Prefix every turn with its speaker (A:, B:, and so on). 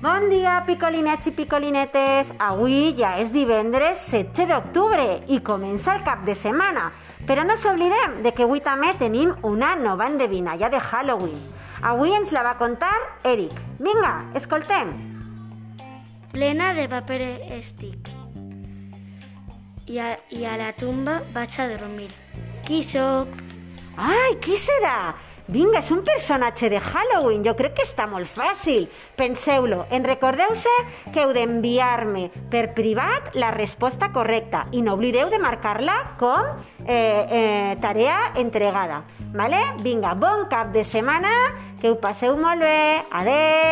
A: Bon dia, picolinets i picolinetes! Avui ja és divendres 16 d'octubre i comença el cap de setmana. Però no s'oblidem de que avui també tenim una nova endevinalla de Halloween. Avui ens la va contar Eric. Vinga, escoltem.
B: plena de paper estic. I a, I a la tumba vaig a dormir. Qui sóc?
A: Ai, qui serà? Vinga, és un personatge de Halloween. Jo crec que està molt fàcil. Penseu-lo. En recordeu-se que heu d'enviar-me per privat la resposta correcta i no oblideu de marcar-la com eh, eh, tarea entregada. Vale? Vinga, bon cap de setmana, que ho passeu molt bé. Adeu!